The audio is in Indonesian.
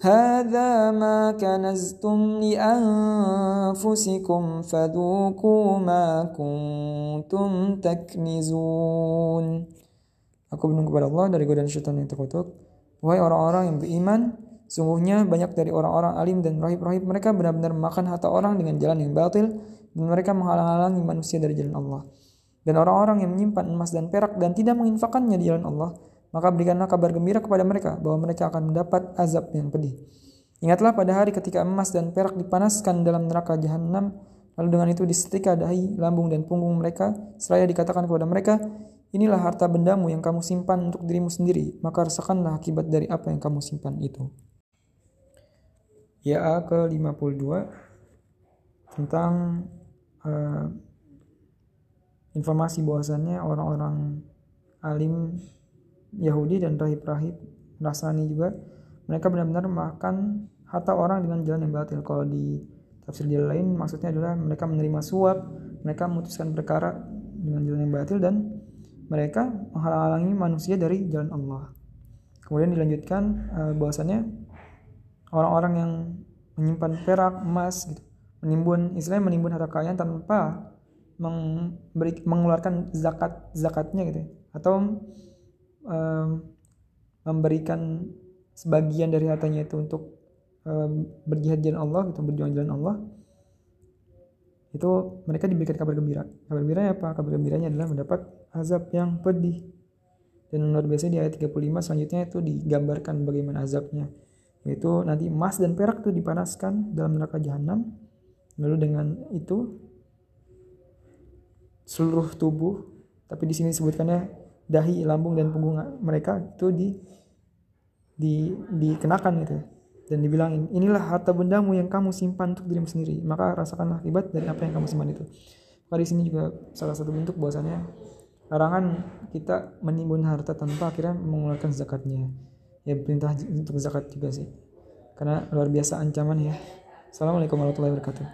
هذا ما كنزتم لأنفسكم فذوقوا ما كنتم تكنزون Aku berlindung kepada Allah dari godaan syaitan yang terkutuk. Wahai orang-orang yang beriman, sungguhnya banyak dari orang-orang alim dan rahib-rahib mereka benar-benar makan harta orang dengan jalan yang batil dan mereka menghalang-halangi manusia dari jalan Allah. Dan orang-orang yang menyimpan emas dan perak dan tidak menginfakannya di jalan Allah, maka berikanlah kabar gembira kepada mereka bahwa mereka akan mendapat azab yang pedih. Ingatlah pada hari ketika emas dan perak dipanaskan dalam neraka jahanam, lalu dengan itu disetrika dahi, lambung dan punggung mereka, seraya dikatakan kepada mereka, inilah harta bendamu yang kamu simpan untuk dirimu sendiri, maka rasakanlah akibat dari apa yang kamu simpan itu. Ya ke-52 tentang uh, informasi bahwasannya orang-orang alim Yahudi dan rahib-rahib Nasrani juga mereka benar-benar makan harta orang dengan jalan yang batil kalau di tafsir jalan lain maksudnya adalah mereka menerima suap mereka memutuskan perkara dengan jalan yang batil dan mereka menghalangi manusia dari jalan Allah kemudian dilanjutkan uh, bahwasannya orang-orang yang menyimpan perak emas gitu menimbun istilahnya menimbun harta kalian tanpa mengeluarkan zakat zakatnya gitu ya. atau um, memberikan sebagian dari hartanya itu untuk um, berjihad jalan Allah gitu berjuang jalan Allah itu mereka diberikan kabar gembira. Kabar gembiranya apa? Kabar gembiranya adalah mendapat azab yang pedih. Dan luar biasa di ayat 35 selanjutnya itu digambarkan bagaimana azabnya. Yaitu nanti emas dan perak itu dipanaskan dalam neraka jahanam. Lalu dengan itu seluruh tubuh tapi di sini disebutkannya dahi, lambung dan punggung mereka itu di di dikenakan gitu. Dan dibilangin inilah harta bendamu yang kamu simpan untuk dirimu sendiri. Maka rasakanlah akibat dari apa yang kamu simpan itu. Maka di sini juga salah satu bentuk bahwasanya larangan kita menimbun harta tanpa akhirnya mengeluarkan zakatnya. Ya perintah untuk zakat juga sih. Karena luar biasa ancaman ya. Assalamualaikum warahmatullahi wabarakatuh